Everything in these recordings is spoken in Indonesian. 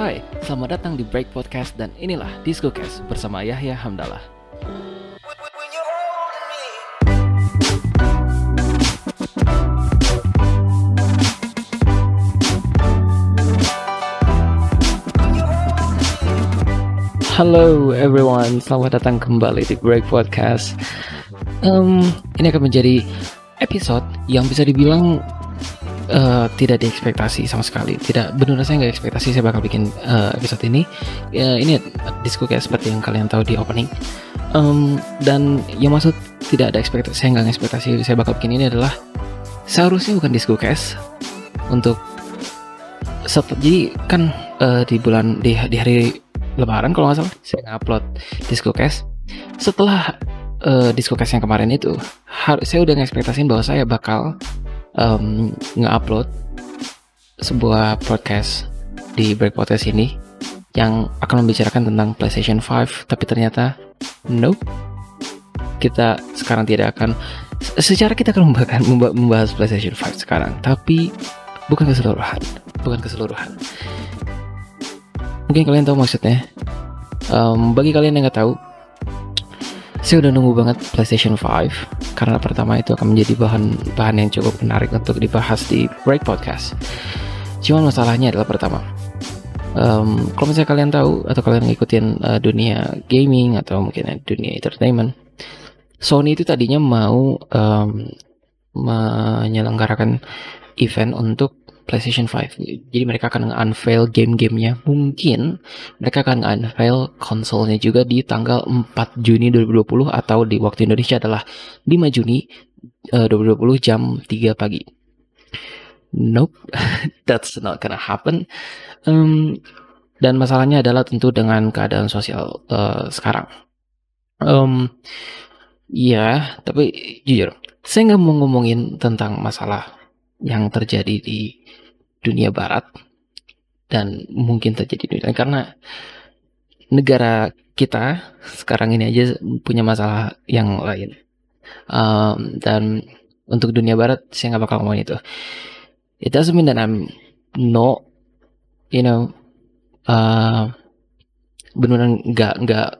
Hai, selamat datang di Break Podcast dan inilah Discocast bersama Yahya Hamdallah. Halo everyone, selamat datang kembali di Break Podcast. Um, ini akan menjadi episode yang bisa dibilang uh, tidak diekspektasi sama sekali. Tidak benar saya nggak ekspektasi saya bakal bikin uh, episode ini. Uh, ini disco kayak seperti yang kalian tahu di opening. Um, dan yang maksud tidak ada ekspektasi saya nggak ekspektasi saya bakal bikin ini adalah seharusnya bukan disco cast untuk jadi kan uh, di bulan di, di hari lebaran kalau nggak salah saya ngupload Discocast setelah uh, Discocast yang kemarin itu harus saya udah ngekspektasin bahwa saya bakal um, nge-upload sebuah podcast di Break Podcast ini yang akan membicarakan tentang PlayStation 5 tapi ternyata nope kita sekarang tidak akan secara kita akan membahas, membahas PlayStation 5 sekarang tapi bukan keseluruhan bukan keseluruhan Mungkin kalian tahu maksudnya. Um, bagi kalian yang nggak tahu, saya udah nunggu banget PlayStation 5 karena pertama itu akan menjadi bahan bahan yang cukup menarik untuk dibahas di Break Podcast. Cuman masalahnya adalah pertama, um, kalau misalnya kalian tahu atau kalian ngikutin uh, dunia gaming atau mungkin dunia entertainment, Sony itu tadinya mau um, menyelenggarakan event untuk PlayStation 5. Jadi mereka akan unveil game-gamenya. Mungkin mereka akan unveil konsolnya juga di tanggal 4 Juni 2020 atau di waktu Indonesia adalah 5 Juni uh, 2020 jam 3 pagi. Nope, that's not gonna happen. Um, dan masalahnya adalah tentu dengan keadaan sosial uh, sekarang. Um, ya, tapi jujur, saya nggak mau ngomongin tentang masalah yang terjadi di dunia barat dan mungkin terjadi di dunia karena negara kita sekarang ini aja punya masalah yang lain. Um, dan untuk dunia barat saya nggak bakal ngomongin itu. It doesn't mean that I'm no you know uh, benar nggak nggak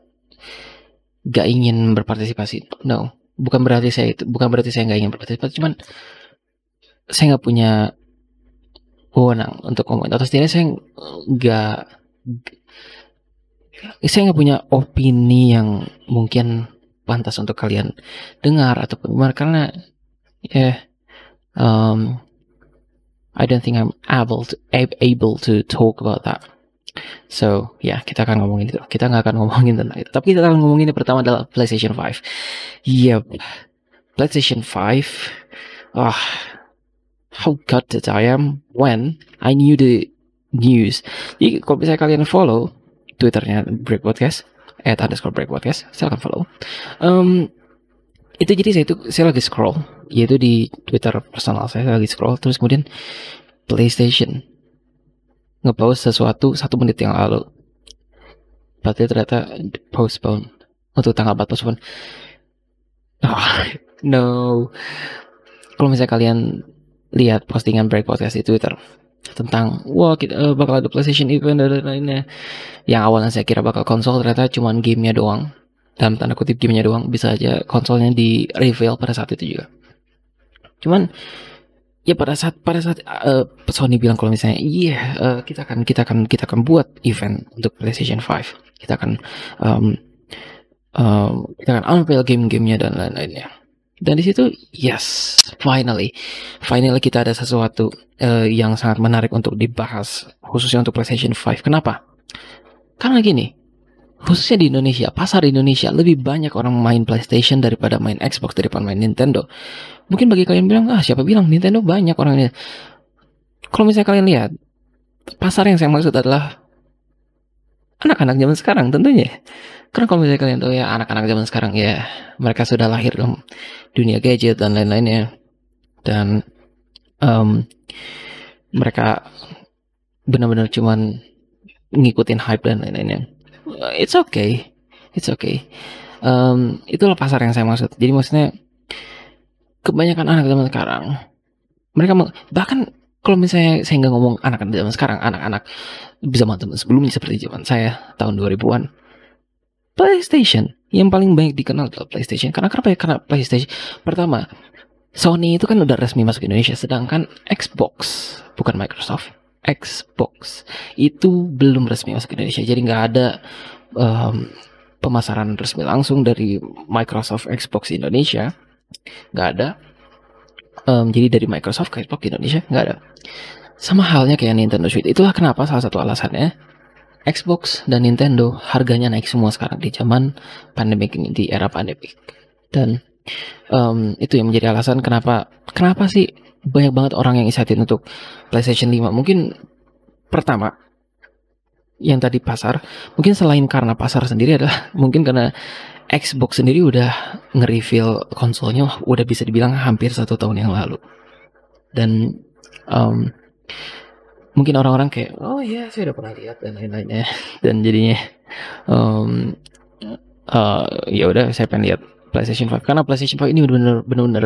nggak ingin berpartisipasi. No. Bukan berarti saya itu bukan berarti saya nggak ingin berpartisipasi. Cuman saya nggak punya wewenang untuk ngomongin atau setidaknya saya nggak saya nggak punya opini yang mungkin pantas untuk kalian dengar atau gimana karena ya yeah, um, I don't think I'm able to able to talk about that. So ya yeah, kita akan ngomongin itu. Kita nggak akan ngomongin tentang itu. Tapi kita akan ngomongin yang pertama adalah PlayStation 5. Yep, PlayStation 5. Ah, oh, how gutted I am when I knew the news. Jadi kalau misalnya kalian follow Twitternya Break Podcast, at underscore Break Podcast, silahkan follow. Um, itu jadi saya itu saya lagi scroll, yaitu di Twitter personal saya, saya lagi scroll, terus kemudian PlayStation ngepost sesuatu satu menit yang lalu. Berarti ternyata postpone untuk tanggal 4 postpone. Oh, no. Kalau misalnya kalian lihat postingan Break Podcast di Twitter tentang wah kita uh, bakal ada PlayStation event dan lainnya yang awalnya saya kira bakal konsol ternyata cuma gamenya doang. Dalam tanda kutip gamenya doang. Bisa aja konsolnya di reveal pada saat itu juga. Cuman ya pada saat pada saat uh, Sony bilang kalau misalnya iya yeah, uh, kita akan kita akan kita akan buat event untuk PlayStation 5 kita akan um, um, kita akan unveil game-gamenya dan lain-lainnya dan di situ, yes, finally, finally kita ada sesuatu uh, yang sangat menarik untuk dibahas, khususnya untuk PlayStation 5. Kenapa? Karena gini, khususnya di Indonesia, pasar Indonesia lebih banyak orang main PlayStation daripada main Xbox daripada main Nintendo. Mungkin bagi kalian bilang, ah siapa bilang Nintendo banyak orangnya. Kalau misalnya kalian lihat, pasar yang saya maksud adalah anak-anak zaman sekarang tentunya. Karena kalau misalnya kalian tahu ya anak-anak zaman sekarang ya mereka sudah lahir dalam dunia gadget dan lain-lainnya dan um, mereka benar-benar cuman ngikutin hype dan lain-lainnya. It's okay, it's okay. Um, itulah pasar yang saya maksud. Jadi maksudnya kebanyakan anak zaman sekarang mereka bahkan kalau misalnya saya nggak ngomong anak-anak zaman sekarang, anak-anak zaman sebelumnya seperti zaman saya tahun 2000-an. PlayStation yang paling banyak dikenal adalah PlayStation. Karena kenapa ya? Karena PlayStation pertama Sony itu kan udah resmi masuk Indonesia, sedangkan Xbox bukan Microsoft, Xbox itu belum resmi masuk Indonesia. Jadi nggak ada um, pemasaran resmi langsung dari Microsoft Xbox Indonesia, nggak ada um, jadi dari Microsoft ke Xbox Indonesia nggak ada. Sama halnya kayak Nintendo Switch. Itulah kenapa salah satu alasannya Xbox dan Nintendo harganya naik semua sekarang di zaman pandemik ini di era pandemik. Dan um, itu yang menjadi alasan kenapa kenapa sih banyak banget orang yang excited untuk PlayStation 5 mungkin pertama yang tadi pasar mungkin selain karena pasar sendiri adalah mungkin karena Xbox sendiri udah nge-reveal konsolnya udah bisa dibilang hampir satu tahun yang lalu. Dan um, mungkin orang-orang kayak, oh iya saya udah pernah lihat dan lain-lainnya. Dan jadinya um, uh, ya udah saya pengen lihat PlayStation 5 karena PlayStation 5 ini benar-benar benar-benar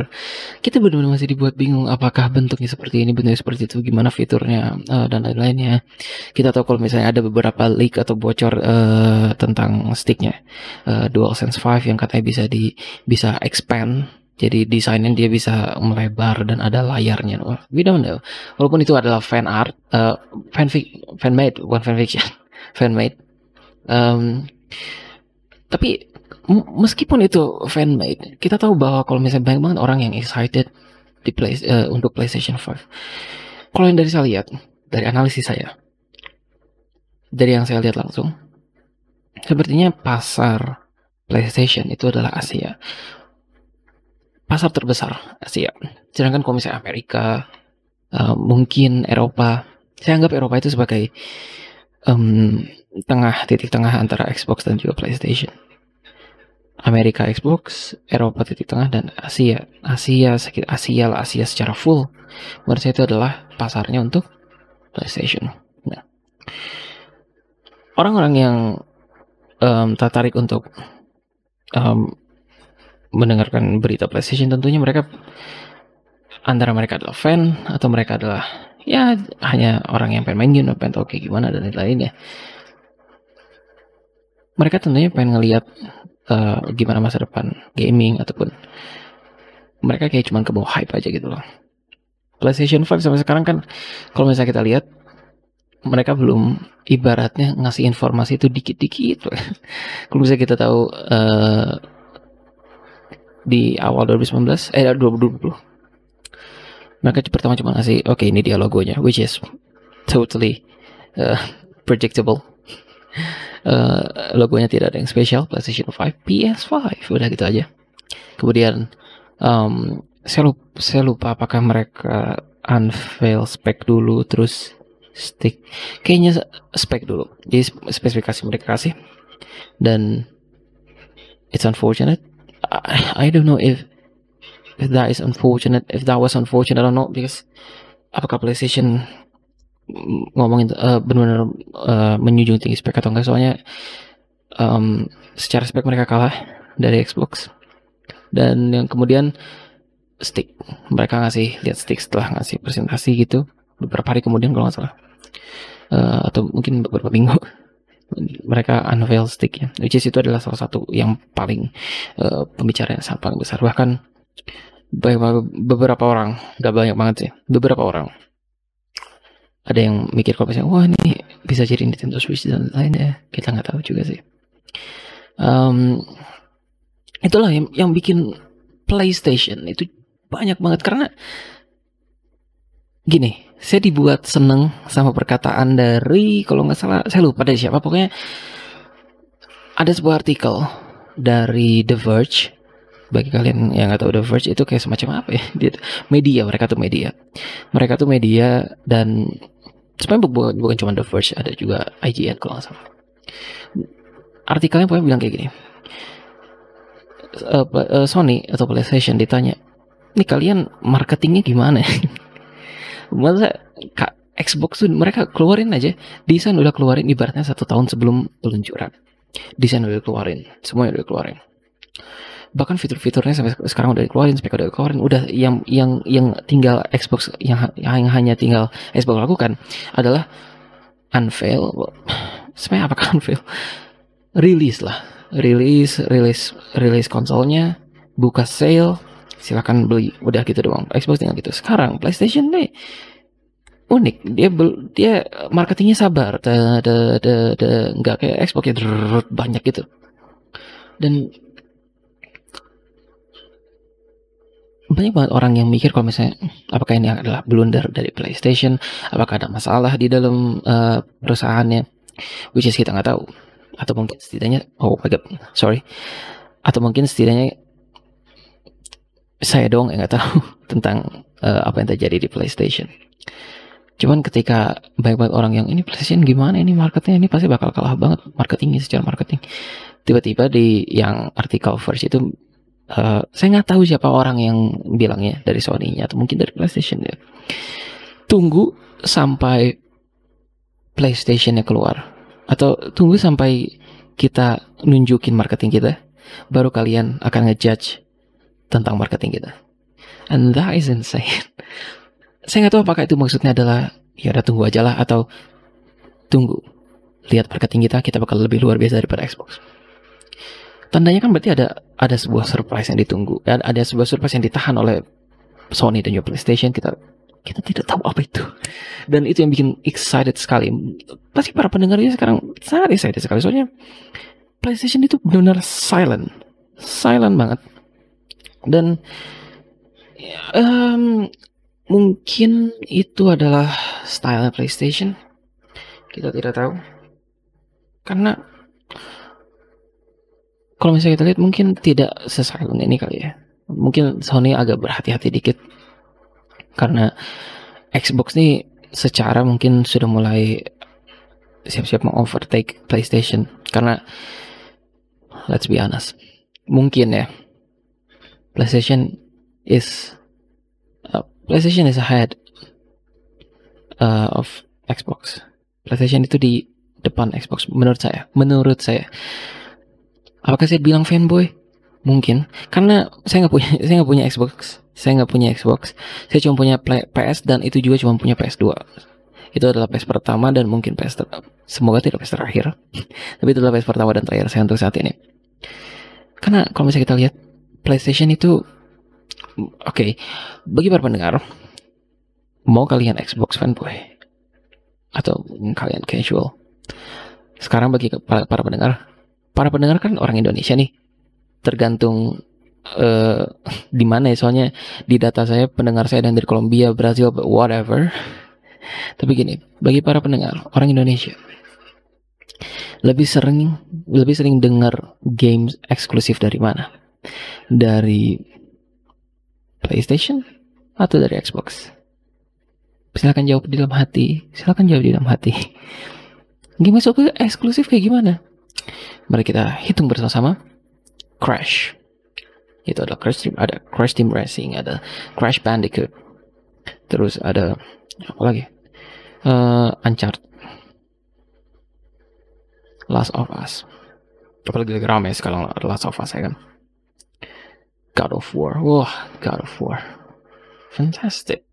kita benar-benar masih dibuat bingung apakah bentuknya seperti ini bentuknya seperti itu gimana fiturnya uh, dan lain-lainnya kita tahu kalau misalnya ada beberapa leak atau bocor uh, tentang sticknya uh, DualSense 5 yang katanya bisa di bisa expand jadi desainnya dia bisa melebar dan ada layarnya. We don't know. Walaupun itu adalah fan art, uh, fan fan made, bukan fan fiction, fan made. Um, tapi meskipun itu fan made, kita tahu bahwa kalau misalnya banyak banget orang yang excited di play uh, untuk PlayStation 5. Kalau yang dari saya lihat, dari analisis saya, dari yang saya lihat langsung, sepertinya pasar PlayStation itu adalah Asia. Pasar terbesar Asia. Sedangkan kalau misalnya Amerika, uh, mungkin Eropa, saya anggap Eropa itu sebagai um, tengah titik tengah antara Xbox dan juga PlayStation. Amerika Xbox, Eropa titik tengah dan Asia. Asia sekitar Asia lah Asia secara full. Menurut saya itu adalah pasarnya untuk PlayStation. Nah, orang-orang yang um, tertarik untuk um, mendengarkan berita PlayStation tentunya mereka antara mereka adalah fan atau mereka adalah ya hanya orang yang pengen main game, pengen tahu kayak gimana dan lain-lainnya. Mereka tentunya pengen ngelihat uh, gimana masa depan gaming ataupun mereka kayak cuman ke bawah hype aja gitu loh. PlayStation 5 sampai sekarang kan kalau misalnya kita lihat mereka belum ibaratnya ngasih informasi itu dikit-dikit. kalau misalnya kita tahu uh, di awal 2019 eh 2020 mereka pertama cuma ngasih oke okay, ini dia logonya which is totally uh, predictable uh, logonya tidak ada yang spesial PlayStation 5 PS5 udah gitu aja. Kemudian um, saya lupa, saya lupa apakah mereka unveil spek dulu terus stick. Kayaknya spek dulu. Jadi spesifikasi mereka kasih. Dan it's unfortunate. I, I don't know if if that is unfortunate if that was unfortunate or not because apakah PlayStation ngomongin uh, benar-benar uh, tinggi spek atau enggak soalnya um, secara spek mereka kalah dari Xbox. Dan yang kemudian stick. Mereka ngasih lihat stick setelah ngasih presentasi gitu beberapa hari kemudian kalau nggak salah. Uh, atau mungkin beberapa minggu mereka unveil stick ya. Which is itu adalah salah satu yang paling uh, pembicaraan yang sangat paling besar. Bahkan beberapa orang gak banyak banget sih beberapa orang ada yang mikir kalau misalnya wah ini bisa jadi Nintendo Switch dan lainnya kita nggak tahu juga sih. Um, itulah yang, yang bikin PlayStation itu banyak banget. Karena gini saya dibuat seneng sama perkataan dari kalau nggak salah saya lupa dari siapa. Pokoknya ada sebuah artikel dari The Verge. Bagi kalian yang nggak tahu The Verge itu kayak semacam apa ya? Dia media mereka tuh media. Mereka tuh media dan sebenarnya bukan, bukan cuma The Verge ada juga IGN kalau nggak salah. Artikelnya pokoknya bilang kayak gini. Uh, uh, Sony atau PlayStation ditanya ini kalian marketingnya gimana? Masa kak Xbox tuh mereka keluarin aja. Desain udah keluarin ibaratnya satu tahun sebelum peluncuran. Desain udah keluarin semuanya udah keluarin bahkan fitur-fiturnya sampai sekarang udah dikeluarin spek udah dikeluarin. Udah yang yang yang tinggal Xbox yang, yang hanya tinggal Xbox lakukan adalah unveil. Sebenarnya apakah unveil? Rilis lah. Rilis rilis rilis konsolnya buka sale silakan beli. Udah gitu doang. Xbox tinggal gitu. Sekarang PlayStation nih unik. Dia bel, dia marketingnya sabar. Nggak kayak Xbox ya banyak gitu. Dan banyak banget orang yang mikir kalau misalnya apakah ini adalah blunder dari PlayStation, apakah ada masalah di dalam uh, perusahaannya, which is kita nggak tahu, atau mungkin setidaknya oh my god sorry, atau mungkin setidaknya saya dong yang nggak tahu tentang uh, apa yang terjadi di PlayStation. Cuman ketika banyak banget orang yang ini PlayStation gimana? Ini marketnya ini pasti bakal kalah banget marketingnya secara marketing. Tiba-tiba di yang artikel first itu uh, saya nggak tahu siapa orang yang bilangnya dari Sony-nya atau mungkin dari PlayStation ya. Tunggu sampai PlayStation-nya keluar atau tunggu sampai kita nunjukin marketing kita baru kalian akan ngejudge tentang marketing kita. And that is insane saya nggak tahu apakah itu maksudnya adalah ya udah tunggu aja lah atau tunggu lihat marketing kita kita bakal lebih luar biasa daripada Xbox tandanya kan berarti ada ada sebuah surprise yang ditunggu ada, ada sebuah surprise yang ditahan oleh Sony dan juga PlayStation. Kita kita tidak tahu apa itu. Dan itu yang bikin excited sekali. Pasti para pendengarnya sekarang sangat excited sekali. Soalnya PlayStation itu benar-benar silent. Silent banget. Dan um, Mungkin itu adalah style PlayStation. Kita tidak tahu. Karena kalau misalnya kita lihat mungkin tidak sesilent ini kali ya. Mungkin Sony agak berhati-hati dikit. Karena Xbox ini secara mungkin sudah mulai siap-siap mengovertake PlayStation. Karena let's be honest, mungkin ya PlayStation is PlayStation is ahead uh, of Xbox. PlayStation itu di depan Xbox menurut saya. Menurut saya. Apakah saya bilang fanboy? Mungkin karena saya nggak punya saya nggak punya Xbox. Saya nggak punya Xbox. Saya cuma punya PS dan itu juga cuma punya PS2. Itu adalah PS pertama dan mungkin PS ter semoga tidak PS terakhir. Tapi itu adalah PS pertama dan terakhir saya untuk saat ini. Karena kalau misalnya kita lihat PlayStation itu Oke, okay. bagi para pendengar, mau kalian Xbox fanboy atau kalian casual, sekarang bagi para pendengar, para pendengar kan orang Indonesia nih, tergantung uh, di mana ya soalnya di data saya pendengar saya dari Kolombia, Brazil, whatever. Tapi gini, bagi para pendengar orang Indonesia lebih sering lebih sering dengar games eksklusif dari mana? Dari PlayStation atau dari Xbox? Silahkan jawab di dalam hati. Silahkan jawab di dalam hati. Game eksklusif kayak gimana? Mari kita hitung bersama-sama. Crash. Itu ada Crash Team, ada Crash Team Racing, ada Crash Bandicoot. Terus ada apa lagi? Uh, Uncharted. Last of Us. Apalagi lagi rame sekarang Last of Us ya kan. God of War. Wah, God of War. Fantastic.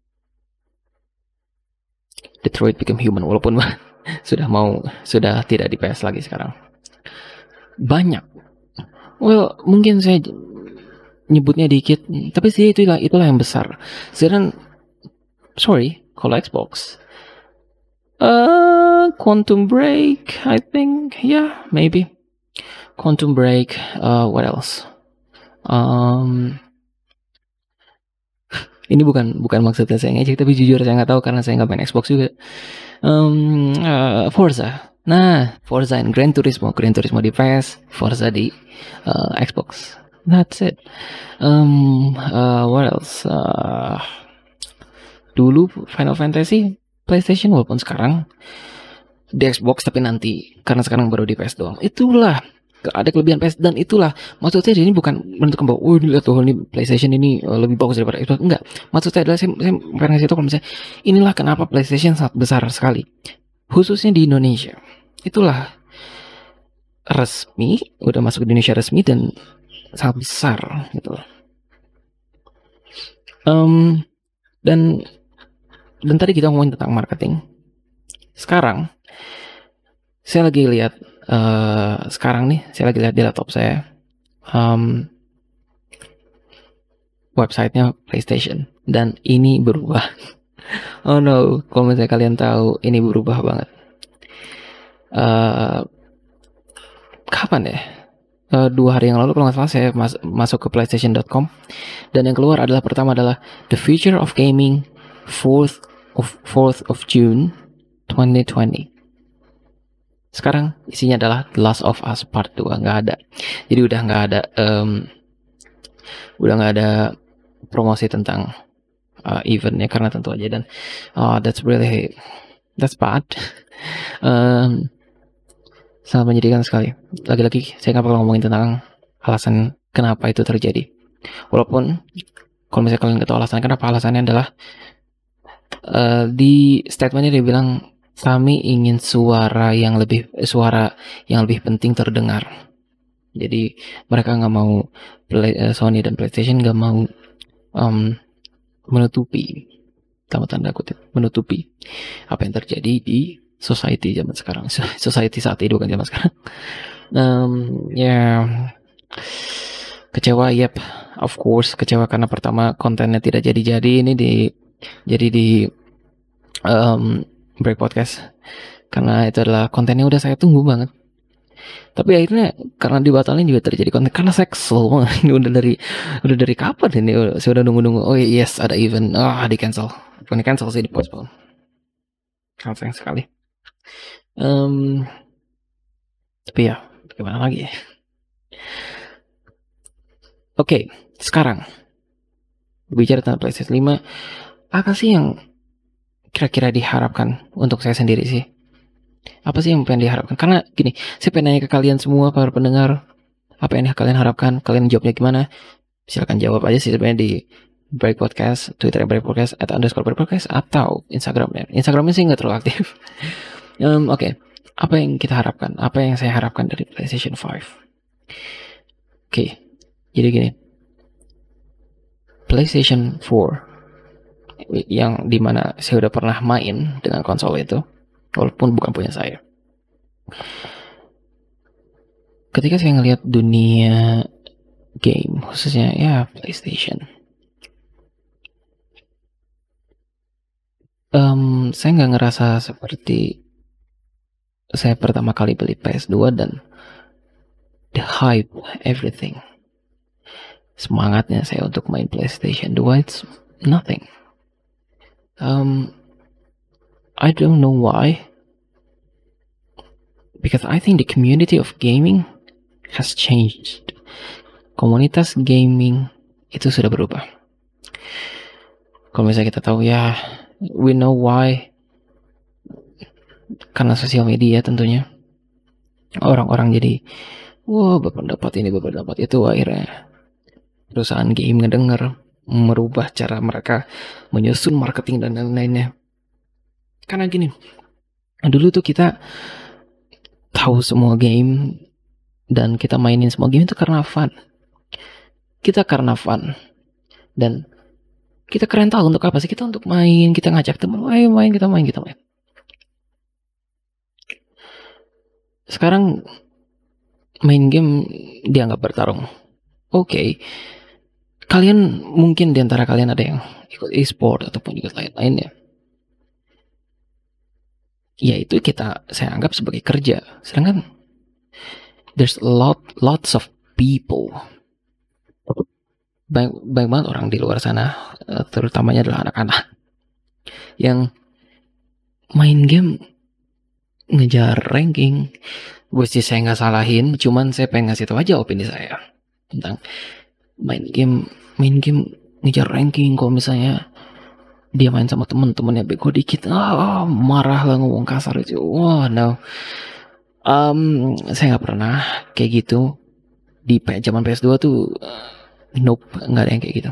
Detroit Become Human walaupun sudah mau sudah tidak di PS lagi sekarang. Banyak. Well, mungkin saya nyebutnya dikit, tapi sih itulah itulah yang besar. Sedangkan sorry, kalau Xbox uh Quantum Break, I think, yeah, maybe. Quantum Break, uh what else? um, ini bukan bukan maksudnya saya ngecek tapi jujur saya nggak tahu karena saya nggak main Xbox juga um, uh, Forza nah Forza and Gran Turismo. Gran Turismo di PS Forza di uh, Xbox. That's it. Um, uh, what else? Uh, dulu Final Fantasy PlayStation walaupun sekarang di Xbox tapi nanti karena sekarang baru di PS doang. Itulah ada kelebihan PS dan itulah maksudnya ini bukan menentukan bahwa oh lihat tuh ini PlayStation ini uh, lebih bagus daripada Xbox. Enggak. Maksud saya adalah saya, saya karena itu kalau misalnya inilah kenapa PlayStation sangat besar sekali khususnya di Indonesia itulah resmi udah masuk di Indonesia resmi dan sangat besar gitu. Um, dan dan tadi kita ngomongin tentang marketing. Sekarang saya lagi lihat uh, sekarang nih saya lagi lihat di laptop saya um, websitenya PlayStation dan ini berubah. Oh no, kalau misalnya kalian tahu ini berubah banget. Uh, kapan ya? Uh, dua hari yang lalu kalau nggak salah saya mas masuk ke PlayStation.com dan yang keluar adalah pertama adalah The Future of Gaming 4th of 4th of June 2020. Sekarang isinya adalah The Last of Us Part 2 nggak ada. Jadi udah nggak ada um, udah nggak ada promosi tentang uh, eventnya karena tentu aja dan uh, that's really that's bad. um, sangat menyedihkan sekali. Lagi-lagi saya nggak bakal ngomongin tentang alasan kenapa itu terjadi. Walaupun kalau misalnya kalian nggak tahu alasannya kenapa, alasannya adalah uh, di statementnya dia bilang kami ingin suara yang lebih suara yang lebih penting terdengar. Jadi mereka nggak mau uh, Sony dan PlayStation nggak mau um, menutupi tanda tanda kutip menutupi apa yang terjadi di society zaman sekarang. Society saat itu kan zaman sekarang. Um, ya yeah. kecewa yep of course kecewa karena pertama kontennya tidak jadi-jadi. Ini di jadi di um, break podcast. Karena itu adalah kontennya udah saya tunggu banget tapi akhirnya karena dibatalin juga terjadi konten karena banget. Ini udah dari udah dari kapan ini? Saya udah nunggu-nunggu oh yes ada event. Ah oh, di cancel. Bukan di cancel sih di postpone. Sangat sayang sekali. Um, tapi ya, gimana lagi ya? Oke, okay, sekarang. Bicara tentang PlayStation 5, apa sih yang kira-kira diharapkan untuk saya sendiri sih? Apa sih yang pengen diharapkan? Karena gini, saya pengen nanya ke kalian semua para pendengar, apa yang kalian harapkan? Kalian jawabnya gimana? Silahkan jawab aja sih sebenarnya di Break Podcast, Twitter Break Podcast, atau underscore Break Podcast, atau Instagramnya. Instagramnya sih nggak terlalu aktif. um, Oke, okay. apa yang kita harapkan? Apa yang saya harapkan dari PlayStation 5? Oke, okay. jadi gini. PlayStation 4 yang di mana saya udah pernah main dengan konsol itu, walaupun bukan punya saya. Ketika saya ngelihat dunia game, khususnya ya PlayStation, um, saya nggak ngerasa seperti saya pertama kali beli PS2 dan the hype everything semangatnya saya untuk main PlayStation 2 it's nothing um I don't know why. Because I think the community of gaming has changed. Komunitas gaming itu sudah berubah. Kalau misalnya kita tahu ya we know why. Karena sosial media tentunya. Orang-orang jadi wah berpendapat ini berpendapat itu akhirnya perusahaan game ngedenger merubah cara mereka menyusun marketing dan lain-lainnya karena gini dulu tuh kita tahu semua game dan kita mainin semua game itu karena fun kita karena fun dan kita keren tahu untuk apa sih kita untuk main kita ngajak teman ayo main kita main kita main sekarang main game dianggap bertarung. Oke, okay. kalian mungkin di antara kalian ada yang ikut e-sport ataupun juga lain-lainnya. Ya itu kita saya anggap sebagai kerja. Sedangkan there's a lot lots of people banyak, banyak banget orang di luar sana, eh, terutamanya adalah anak-anak yang main game ngejar ranking. Gue sih saya nggak salahin, cuman saya pengen ngasih tau aja opini saya tentang main game, main game ngejar ranking. Kalau misalnya dia main sama temen-temennya bego dikit, ah marah lah ngomong kasar itu. Wah, wow, no. Um, saya nggak pernah kayak gitu di zaman PS2 tuh uh, nope nggak ada yang kayak gitu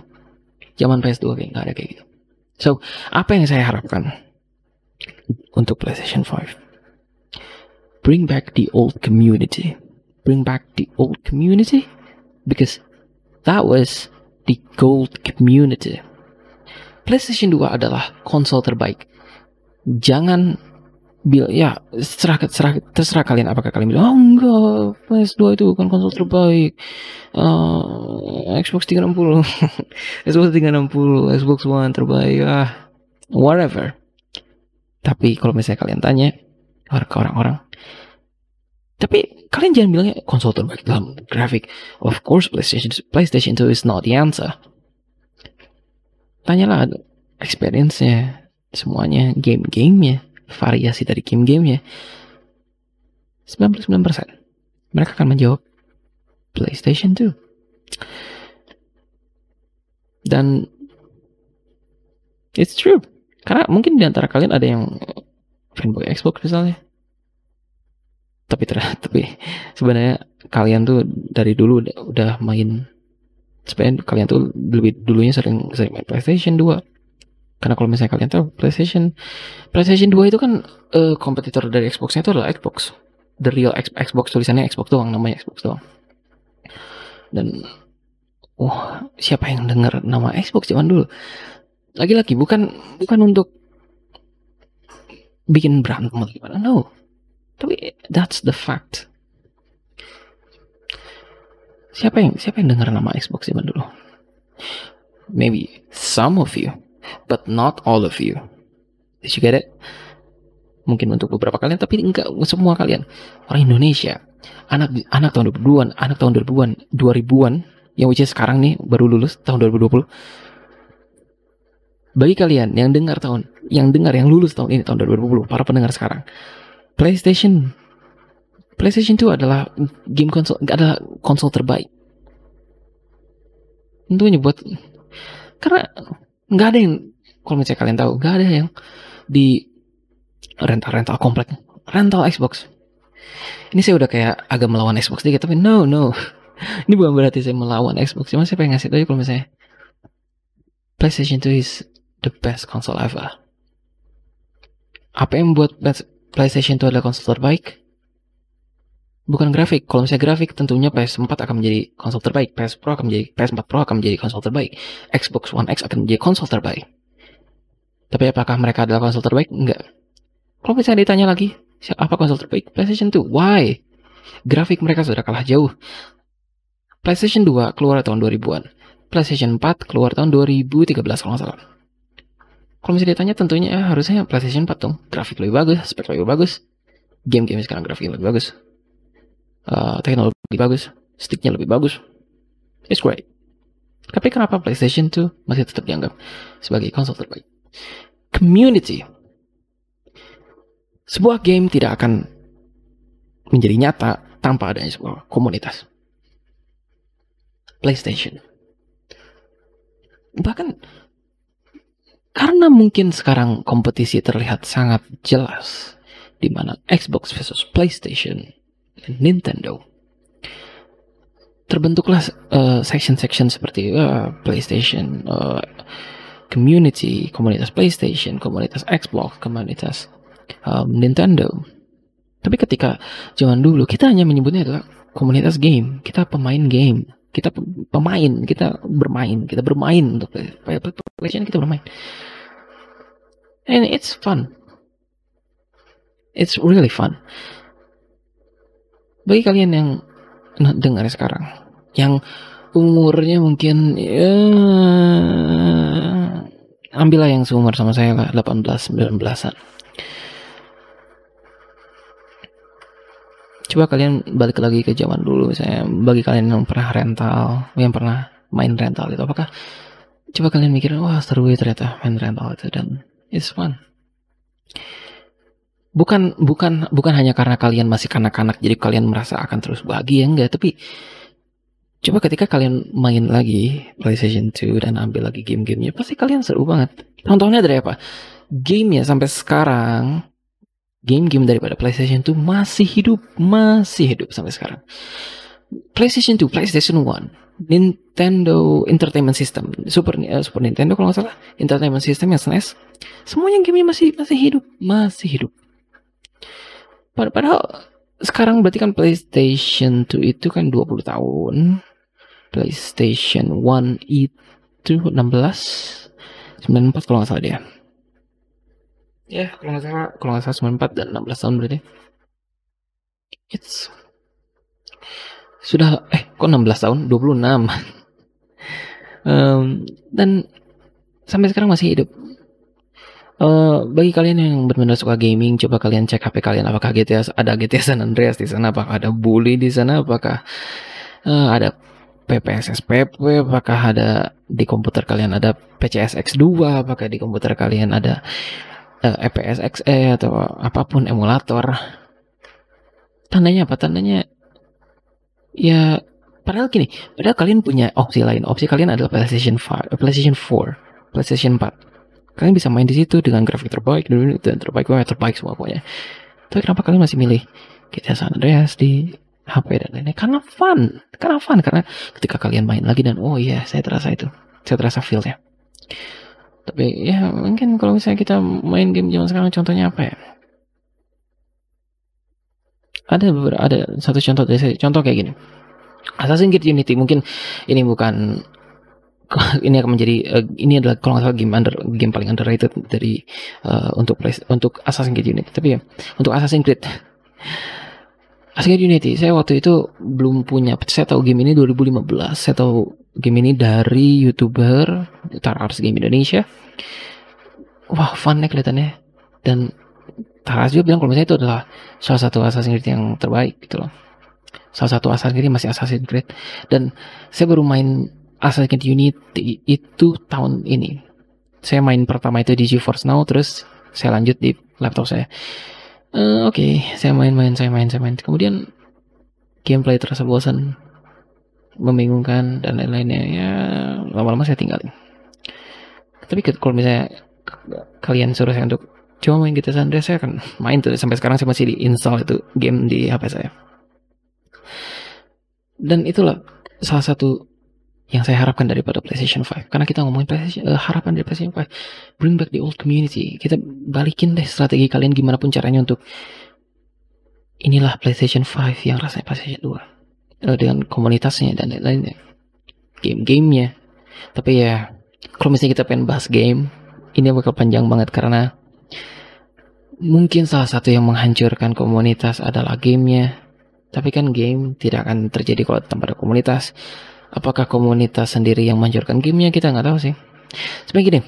zaman PS2 kayak nggak ada kayak gitu so apa yang saya harapkan untuk PlayStation 5 bring back the old community. Bring back the old community because That was the gold community. PlayStation 2 adalah konsol terbaik. Jangan bil ya serah, serah, terserah kalian apakah kalian bilang oh enggak PS2 itu bukan konsol terbaik. Uh, Xbox 360 Xbox 360 Xbox One terbaik ah whatever. Tapi kalau misalnya kalian tanya ke orang-orang tapi kalian jangan bilangnya konsol terbaik dalam grafik. Of course PlayStation PlayStation 2 is not the answer tanyalah experience-nya semuanya game-gamenya variasi dari game-gamenya. 99% mereka akan menjawab PlayStation 2 dan it's true. Karena mungkin di antara kalian ada yang fanboy Xbox misalnya. Tapi ter tapi sebenarnya kalian tuh dari dulu udah main sebenarnya kalian tuh lebih dulunya sering sering main PlayStation 2 karena kalau misalnya kalian tahu PlayStation PlayStation 2 itu kan uh, kompetitor dari Xbox-nya itu adalah Xbox. The real Xbox tulisannya Xbox doang, namanya Xbox doang. Dan wah, oh, siapa yang dengar nama Xbox zaman dulu? Lagi-lagi bukan bukan untuk bikin berantem atau gimana. No. Tapi that's the fact. Siapa yang siapa yang dengar nama Xbox zaman dulu? Maybe some of you but not all of you. Did you get it? Mungkin untuk beberapa kalian, tapi enggak semua kalian. Orang Indonesia, anak anak tahun 2000-an, anak tahun 2000-an, 2000-an, yang which sekarang nih baru lulus tahun 2020. Bagi kalian yang dengar tahun, yang dengar yang lulus tahun ini tahun 2020, para pendengar sekarang, PlayStation PlayStation 2 adalah game konsol adalah konsol terbaik. Tentunya buat karena nggak ada yang kalau misalnya kalian tahu nggak ada yang di rental rental komplek rental Xbox. Ini saya udah kayak agak melawan Xbox dikit tapi no no. Ini bukan berarti saya melawan Xbox cuma saya pengen ngasih tahu kalau misalnya PlayStation 2 is the best console ever. Apa yang membuat PlayStation 2 adalah konsol terbaik bukan grafik. Kalau misalnya grafik, tentunya PS4 akan menjadi konsol terbaik, PS Pro akan menjadi PS4 Pro akan menjadi konsol terbaik, Xbox One X akan menjadi konsol terbaik. Tapi apakah mereka adalah konsol terbaik? Enggak. Kalau misalnya ditanya lagi, apa konsol terbaik? PlayStation 2. Why? Grafik mereka sudah kalah jauh. PlayStation 2 keluar tahun 2000-an. PlayStation 4 keluar tahun 2013 kalau nggak salah. Kalau misalnya ditanya tentunya ya, harusnya PlayStation 4 dong. Grafik lebih bagus, spek lebih bagus. Game-game sekarang grafik lebih bagus uh, teknologi bagus, sticknya lebih bagus. It's great. Tapi kenapa PlayStation 2 masih tetap dianggap sebagai konsol terbaik? Community. Sebuah game tidak akan menjadi nyata tanpa adanya sebuah komunitas. PlayStation. Bahkan karena mungkin sekarang kompetisi terlihat sangat jelas di mana Xbox versus PlayStation Nintendo. Terbentuklah uh, section-section seperti uh, PlayStation, uh, community, komunitas PlayStation, komunitas Xbox, komunitas um, Nintendo. Tapi ketika zaman dulu kita hanya menyebutnya adalah komunitas game, kita pemain game, kita pemain, kita bermain, kita bermain untuk PlayStation kita bermain. And it's fun. It's really fun bagi kalian yang dengar sekarang yang umurnya mungkin ya ambillah yang seumur sama saya lah 18 19-an coba kalian balik lagi ke zaman dulu saya bagi kalian yang pernah rental yang pernah main rental itu apakah coba kalian mikir wah seru ya ternyata main rental itu dan it's fun bukan bukan bukan hanya karena kalian masih kanak-kanak jadi kalian merasa akan terus bahagia enggak tapi coba ketika kalian main lagi PlayStation 2 dan ambil lagi game-gamenya pasti kalian seru banget. Contohnya dari apa? Game ya sampai sekarang game-game daripada PlayStation 2 masih hidup masih hidup sampai sekarang. PlayStation 2 PlayStation 1 Nintendo Entertainment System Super uh, Super Nintendo kalau nggak salah Entertainment System yang SNES semuanya gamenya masih masih hidup masih hidup Padahal sekarang berarti kan PlayStation 2 itu kan 20 tahun. PlayStation 1 itu 16 94 kalau nggak salah dia. Ya, kalau nggak salah, kalau nggak salah 94 dan 16 tahun berarti. It's sudah eh kok 16 tahun 26 um, dan sampai sekarang masih hidup Uh, bagi kalian yang benar-benar suka gaming, coba kalian cek HP kalian apakah GTA ada GTA San Andreas di sana, apakah ada Bully di sana, apakah uh, ada PPS SPP, apakah ada di komputer kalian ada PCS X2, apakah di komputer kalian ada uh, EPS XE atau apa pun emulator. Tandanya apa? Tandanya ya padahal gini, padahal kalian punya opsi lain. Opsi kalian adalah PlayStation 5, PlayStation 4, PlayStation 4 kalian bisa main di situ dengan grafik terbaik dan terbaik wah terbaik semua pokoknya. Tapi kenapa kalian masih milih GTA San Andreas di HP dan lainnya? Karena fun karena fun karena ketika kalian main lagi dan oh iya saya terasa itu saya terasa feelnya. Tapi ya mungkin kalau misalnya kita main game zaman sekarang contohnya apa ya? Ada beberapa ada satu contoh saya. Contoh kayak gini. Assassin's Creed Unity mungkin ini bukan ini akan menjadi uh, ini adalah kalau nggak salah game under game paling underrated dari uh, untuk play, untuk Assassin's Creed Unity. Tapi ya untuk Assassin's Creed. Assassin's Creed Unity saya waktu itu belum punya saya tahu game ini 2015 saya tahu game ini dari youtuber Tarars Game Indonesia. Wah fun ya kelihatannya. Dan Taras juga bilang kalau misalnya itu adalah salah satu Assassin's Creed yang terbaik gitu loh. Salah satu Assassin's Creed masih Assassin's Creed. Dan saya baru main Assassin's Creed Unity itu tahun ini. Saya main pertama itu di GeForce Now, terus saya lanjut di laptop saya. Uh, Oke, okay. saya main-main, saya main, saya main. Kemudian gameplay terasa bosan, membingungkan dan lain-lainnya. Ya lama-lama saya tinggalin. Tapi kalau misalnya kalian suruh saya untuk coba main GTA San Andreas, saya akan main tuh. Sampai sekarang saya masih di install itu game di HP saya. Dan itulah salah satu yang saya harapkan daripada PlayStation 5 karena kita ngomongin PlayStation, uh, harapan dari PlayStation 5 bring back the old community. Kita balikin deh strategi kalian gimana pun caranya untuk inilah PlayStation 5 yang rasanya PlayStation 2 uh, eh, dengan komunitasnya dan lain-lainnya. Game-gamenya. Tapi ya kalau misalnya kita pengen bahas game ini bakal panjang banget karena mungkin salah satu yang menghancurkan komunitas adalah gamenya. Tapi kan game tidak akan terjadi kalau tanpa ada komunitas Apakah komunitas sendiri yang menghancurkan gamenya? Kita nggak tahu sih. Sebenarnya gini,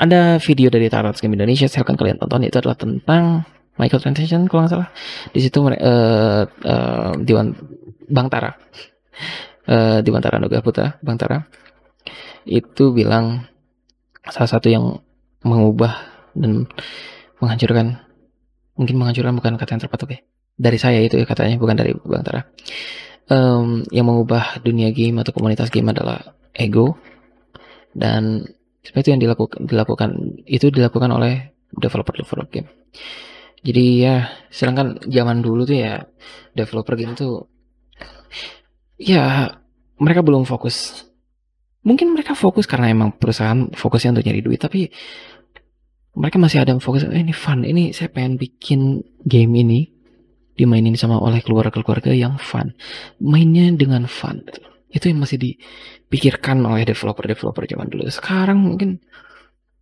ada video dari Tarot Game Indonesia, saya akan kalian tonton. Itu adalah tentang microtransaction kalau nggak salah. Di situ uh, uh, Dewan Bang Tara, uh, Dewan Tara Nuga Putra, Bang Tara. Itu bilang salah satu yang mengubah dan menghancurkan mungkin menghancurkan bukan kata yang tepat oke dari saya itu ya katanya bukan dari Bang Tara um, yang mengubah dunia game atau komunitas game adalah ego. Dan seperti itu yang dilakukan dilakukan itu dilakukan oleh developer developer game. Jadi ya sedangkan zaman dulu tuh ya developer game tuh ya mereka belum fokus. Mungkin mereka fokus karena emang perusahaan fokusnya untuk nyari duit tapi mereka masih ada fokus eh, ini fun ini saya pengen bikin game ini dimainin sama oleh keluarga-keluarga yang fun. Mainnya dengan fun. Itu yang masih dipikirkan oleh developer-developer zaman dulu. Sekarang mungkin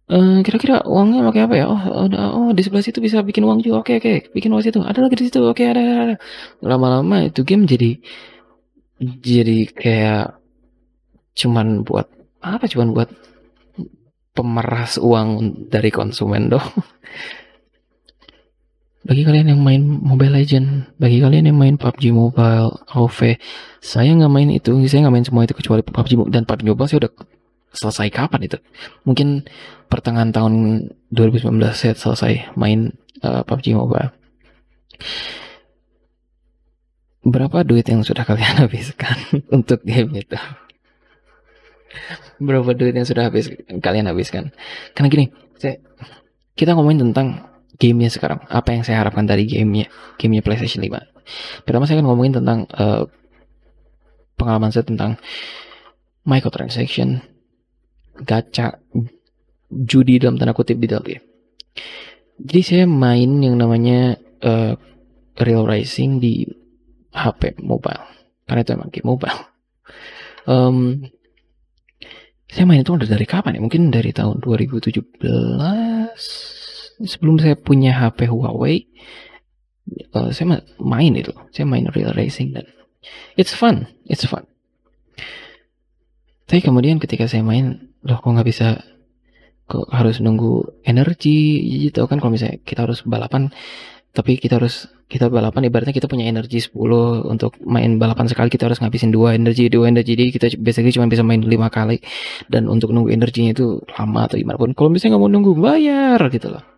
eh, kira-kira uangnya pakai apa ya? Oh, udah, oh di sebelah situ bisa bikin uang juga. Oke, oke, bikin uang situ. Ada lagi di situ. Oke, ada, ada. Lama-lama itu game jadi jadi kayak cuman buat apa? Cuman buat pemeras uang dari konsumen dong. Bagi kalian yang main Mobile Legend, bagi kalian yang main PUBG Mobile, AOV, saya nggak main itu, saya nggak main semua itu kecuali PUBG dan PUBG Mobile saya udah selesai kapan itu? Mungkin pertengahan tahun 2019 saya selesai main uh, eh, PUBG Mobile. Berapa duit yang sudah kalian habiskan untuk game itu? Berapa duit yang sudah habis kalian habiskan? Karena gini, saya, kita ngomongin tentang gamenya sekarang. Apa yang saya harapkan dari gamenya gamenya PlayStation 5 pertama saya akan ngomongin tentang uh, pengalaman saya tentang microtransaction gacha judi dalam tanda kutip di dalam game. Jadi saya main yang namanya uh, Real Racing di HP mobile. Karena itu emang game mobile. Um, saya main itu udah dari kapan ya? Mungkin dari tahun 2017 sebelum saya punya HP Huawei. Uh, saya main itu, saya main real racing dan it's fun, it's fun. Tapi kemudian ketika saya main, loh kok nggak bisa, kok harus nunggu energi gitu kan kalau misalnya kita harus balapan tapi kita harus kita balapan ibaratnya kita punya energi 10 untuk main balapan sekali kita harus ngabisin dua energi dua energi jadi kita biasanya cuma bisa main lima kali dan untuk nunggu energinya itu lama atau gimana pun kalau misalnya nggak mau nunggu bayar gitu loh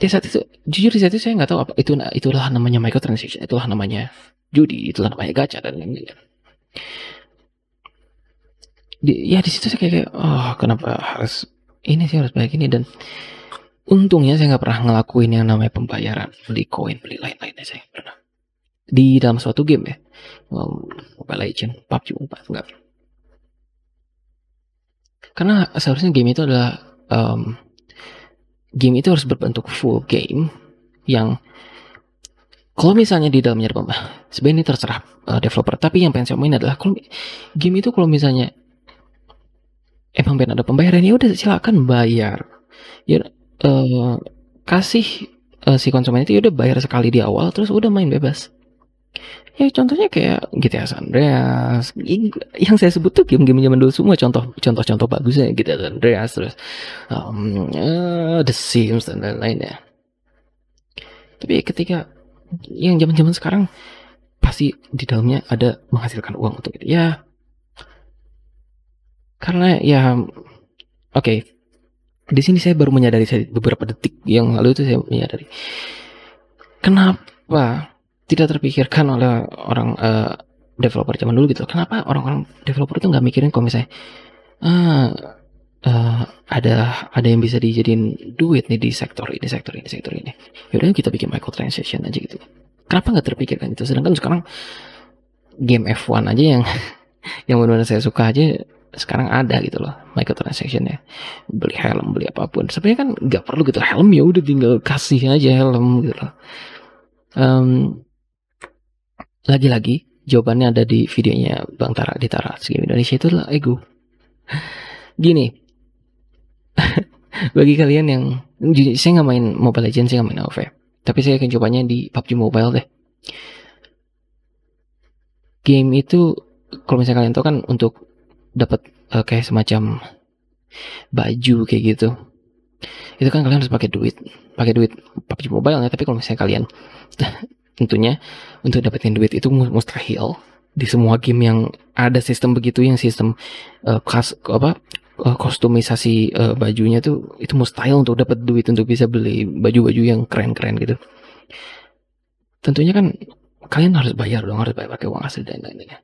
di saat itu jujur di saat itu saya nggak tahu apa itu itulah namanya microtransaction itulah namanya judi itulah namanya gacha dan lain-lain. Di, ya di situ saya kayak oh kenapa harus ini sih harus baik ini dan untungnya saya nggak pernah ngelakuin yang namanya pembayaran beli koin beli lain-lainnya saya pernah. Di dalam suatu game ya Mobile Legend PUBG Mobile enggak karena seharusnya game itu adalah um, game itu harus berbentuk full game yang kalau misalnya di dalamnya ada sebenarnya ini terserah uh, developer tapi yang pengen saya main adalah kalau game itu kalau misalnya emang pengen ada pembayaran ya udah silakan bayar. Ya uh, kasih uh, si konsumen itu ya udah bayar sekali di awal terus udah main bebas ya contohnya kayak GTA San Andreas. Yang saya sebut tuh game-game zaman dulu semua. Contoh contoh-contoh bagusnya GTA San Andreas terus um, uh, The Sims dan lain-lain ya. Tapi ketika yang zaman-zaman sekarang pasti di dalamnya ada menghasilkan uang untuk itu. Ya karena ya oke. Okay, di sini saya baru menyadari saya beberapa detik yang lalu itu saya menyadari. Kenapa tidak terpikirkan oleh orang uh, developer zaman dulu gitu. Kenapa orang-orang developer itu nggak mikirin kalau misalnya ah, uh, ada ada yang bisa dijadiin duit nih di sektor ini sektor ini sektor ini. Yaudah kita bikin microtransaction aja gitu. Kenapa nggak terpikirkan itu? Sedangkan sekarang game F1 aja yang yang benar-benar saya suka aja sekarang ada gitu loh microtransaction ya. Beli helm beli apa pun. Sebenarnya kan nggak perlu gitu. Helm ya udah tinggal kasih aja helm gitu loh. Um, lagi-lagi jawabannya ada di videonya Bang Tara di Tara Game Indonesia. Itu adalah ego. Gini. Bagi kalian yang saya nggak main Mobile Legends saya nggak main AoV tapi saya akan cobanya di PUBG Mobile deh. Game itu kalau misalnya kalian tahu kan untuk dapat uh, kayak semacam baju kayak gitu itu kan kalian harus pakai duit. Pakai duit PUBG Mobile ya tapi kalau misalnya kalian tentunya untuk dapetin duit itu mustahil di semua game yang ada sistem begitu yang sistem uh, kas apa uh, kostumisasi uh, bajunya tuh itu mustahil untuk dapat duit untuk bisa beli baju-baju yang keren-keren gitu tentunya kan kalian harus bayar dong harus bayar pakai uang asli dan lain-lainnya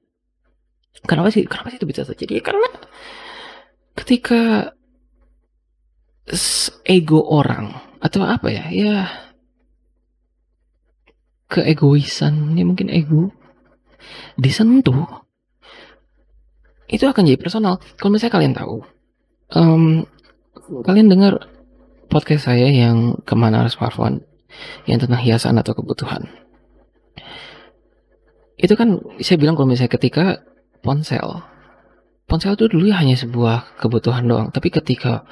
Kenapa sih? Kenapa sih itu bisa terjadi? Ya, karena ketika ego orang atau apa ya? Ya keegoisan, ya mungkin ego disentuh itu akan jadi personal. Kalau misalnya kalian tahu, um, kalian dengar podcast saya yang ke mana harus smartphone yang tentang hiasan atau kebutuhan. Itu kan saya bilang kalau misalnya ketika ponsel. Ponsel itu dulu hanya sebuah kebutuhan doang, tapi ketika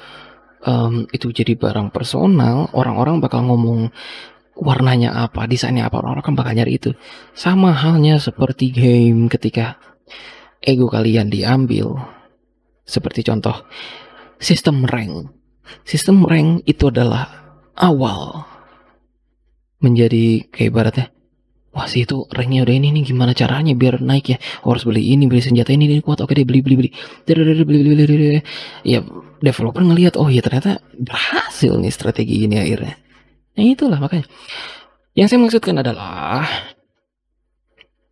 um, itu jadi barang personal, orang-orang bakal ngomong warnanya apa, desainnya apa, orang-orang kan bakal nyari itu. Sama halnya seperti game ketika ego kalian diambil. Seperti contoh sistem rank. Sistem rank itu adalah awal menjadi kayak ibaratnya wah sih itu ranknya udah ini nih gimana caranya biar naik ya oh, harus beli ini beli senjata ini ini kuat oke deh beli beli beli beli beli beli beli ya developer ngelihat oh ya ternyata berhasil nih strategi ini akhirnya nah itulah makanya yang saya maksudkan adalah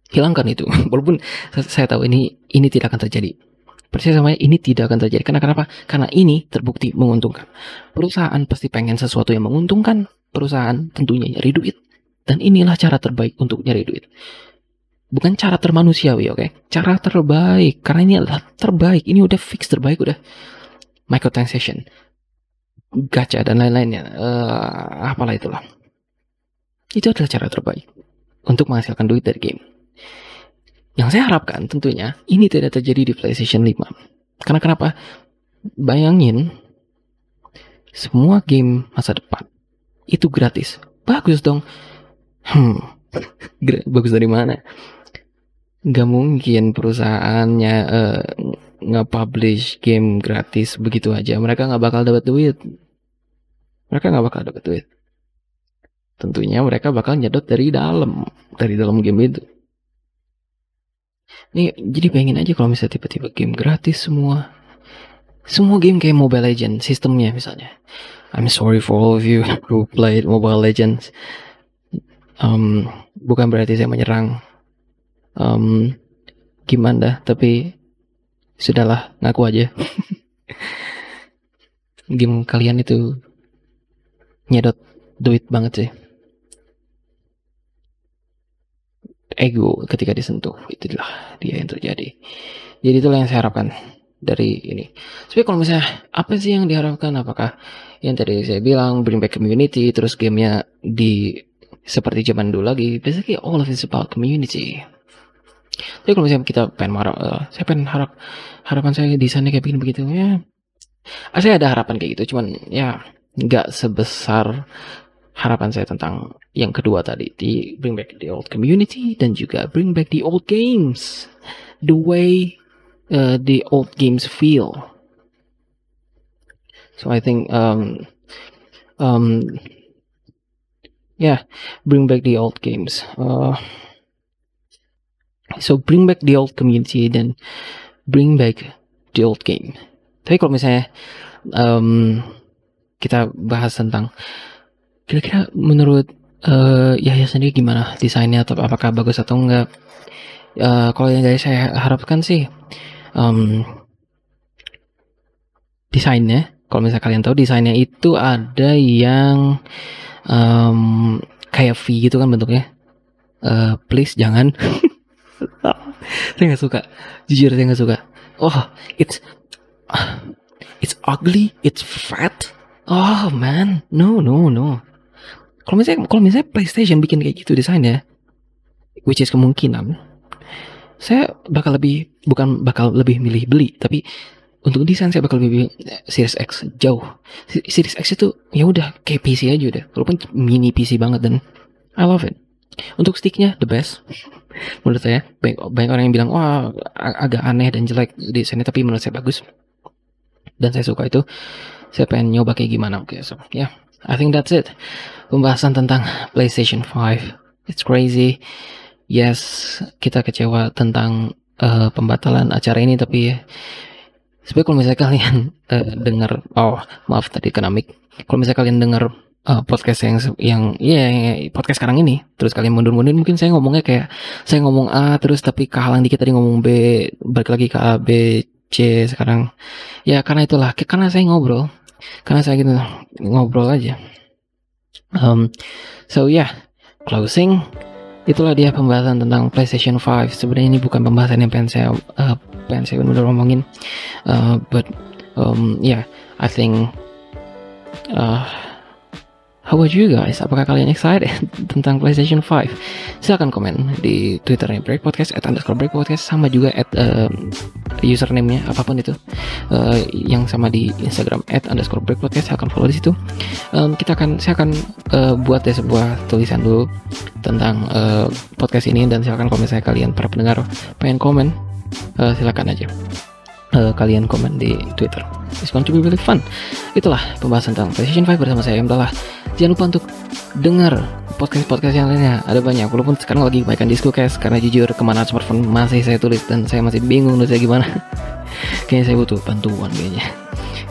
hilangkan itu walaupun saya tahu ini ini tidak akan terjadi percaya sama ini tidak akan terjadi karena kenapa karena ini terbukti menguntungkan perusahaan pasti pengen sesuatu yang menguntungkan perusahaan tentunya nyari duit dan inilah cara terbaik untuk nyari duit. Bukan cara termanusiawi, oke? Okay? Cara terbaik. Karena ini adalah terbaik. Ini udah fix terbaik, udah. Microtransaction. Gacha dan lain-lainnya. Uh, apalah itulah. Itu adalah cara terbaik. Untuk menghasilkan duit dari game. yang saya harapkan tentunya ini tidak terjadi di PlayStation 5. Karena kenapa? Bayangin semua game masa depan itu gratis. Bagus dong. Hmm, bagus dari mana? Gak mungkin perusahaannya uh, nge-publish game gratis begitu aja. Mereka nggak bakal dapat duit. Mereka nggak bakal dapat duit. Tentunya mereka bakal nyedot dari dalam, dari dalam game itu. Nih, jadi pengen aja kalau misalnya tiba-tiba game gratis semua. Semua game kayak Mobile Legends sistemnya misalnya. I'm sorry for all of you who played Mobile Legends. Um, bukan berarti saya menyerang um, gimana dah, tapi sudahlah ngaku aja game kalian itu nyedot duit banget sih. Ego ketika disentuh itulah dia yang terjadi. Jadi itulah yang saya harapkan dari ini. Tapi kalau misalnya apa sih yang diharapkan? Apakah yang tadi saya bilang bring back community terus gamenya di seperti zaman dulu lagi? Basically all of it's about community. Tapi kalau misalnya kita pengen marah, uh, saya pengen harap harapan saya desainnya kayak begini begitu ya. Saya ada harapan kayak gitu, cuman ya nggak sebesar harapan saya tentang yang kedua tadi di bring back the old community dan juga bring back the old games, the way uh, the old games feel. So I think um um yeah, bring back the old games. Uh, So bring back the old community dan bring back the old game. Tapi kalau misalnya um, kita bahas tentang kira-kira menurut uh, Yahya sendiri gimana desainnya atau apakah bagus atau enggak? Uh, kalau yang dari saya harapkan sih um, desainnya, kalau misalnya kalian tahu desainnya itu ada yang um, kayak V gitu kan bentuknya. Uh, please jangan. saya nggak suka jujur saya nggak suka oh it's it's ugly it's fat oh man. No no no. Kalau misalnya kalau misalnya PlayStation bikin kayak gitu desainnya which is kemungkinan saya bakal lebih bukan bakal lebih milih beli tapi untuk desain saya bakal lebih Series X jauh. Series X itu ya udah kayak PC aja udah walaupun mini PC banget dan I love it. Untuk sticknya the best. Menurut saya banyak, banyak orang yang bilang wah agak aneh dan jelek desainnya tapi menurut saya bagus. Dan saya suka itu saya pengen nyoba kayak gimana oke okay, so yeah. I think that's it. Pembahasan tentang PlayStation 5 it's crazy. Yes kita kecewa tentang uh, pembatalan acara ini tapi sebenarnya kalau misalnya kalian uh, dengar oh maaf tadi kena mic. Kalau misalnya kalian dengar uh, podcast yang yang ya yeah, podcast sekarang ini terus kalian mundur-mundur mungkin saya ngomongnya kayak saya ngomong A terus tapi kehalang dikit tadi ngomong B balik lagi ke A B C sekarang. Ya karena itulah karena saya ngobrol karena saya gitu ngobrol aja. Um, so yeah, closing. Itulah dia pembahasan tentang PlayStation 5 sebenarnya ini bukan pembahasan yang pengen saya uh, pengen saya benar ngomongin uh, but um, yeah I think uh, How about you guys? Apakah kalian excited tentang PlayStation 5? Silahkan komen di Twitternya Break Podcast, at underscore Break Podcast, sama juga at uh, username-nya, apa pun itu. Uh, yang sama di Instagram, at underscore Break Podcast, silahkan follow di situ. Um, kita akan, saya akan uh, buat deh sebuah tulisan dulu tentang uh, podcast ini, dan silahkan kalau misalnya kalian, para pendengar, pengen komen, uh, silahkan aja uh, kalian komen di Twitter. It's going to be really fun. Itulah pembahasan tentang PlayStation 5 bersama saya Adalah Jangan lupa untuk dengar podcast-podcast yang lainnya. Ada banyak. Walaupun sekarang lagi kebaikan disco cast karena jujur ke mana smartphone masih saya tulis dan saya masih bingung nulisnya gimana. kayaknya saya butuh bantuan kayaknya.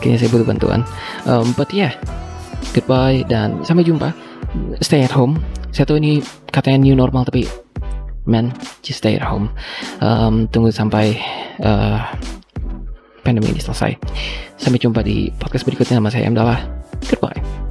Kayaknya saya butuh bantuan. Um, but yeah, goodbye dan sampai jumpa. Stay at home. Saya tahu ini katanya new normal tapi man, just stay at home. Um, tunggu sampai uh, pandemi ini selesai. Sampai jumpa di podcast berikutnya sama saya Amdallah. Goodbye.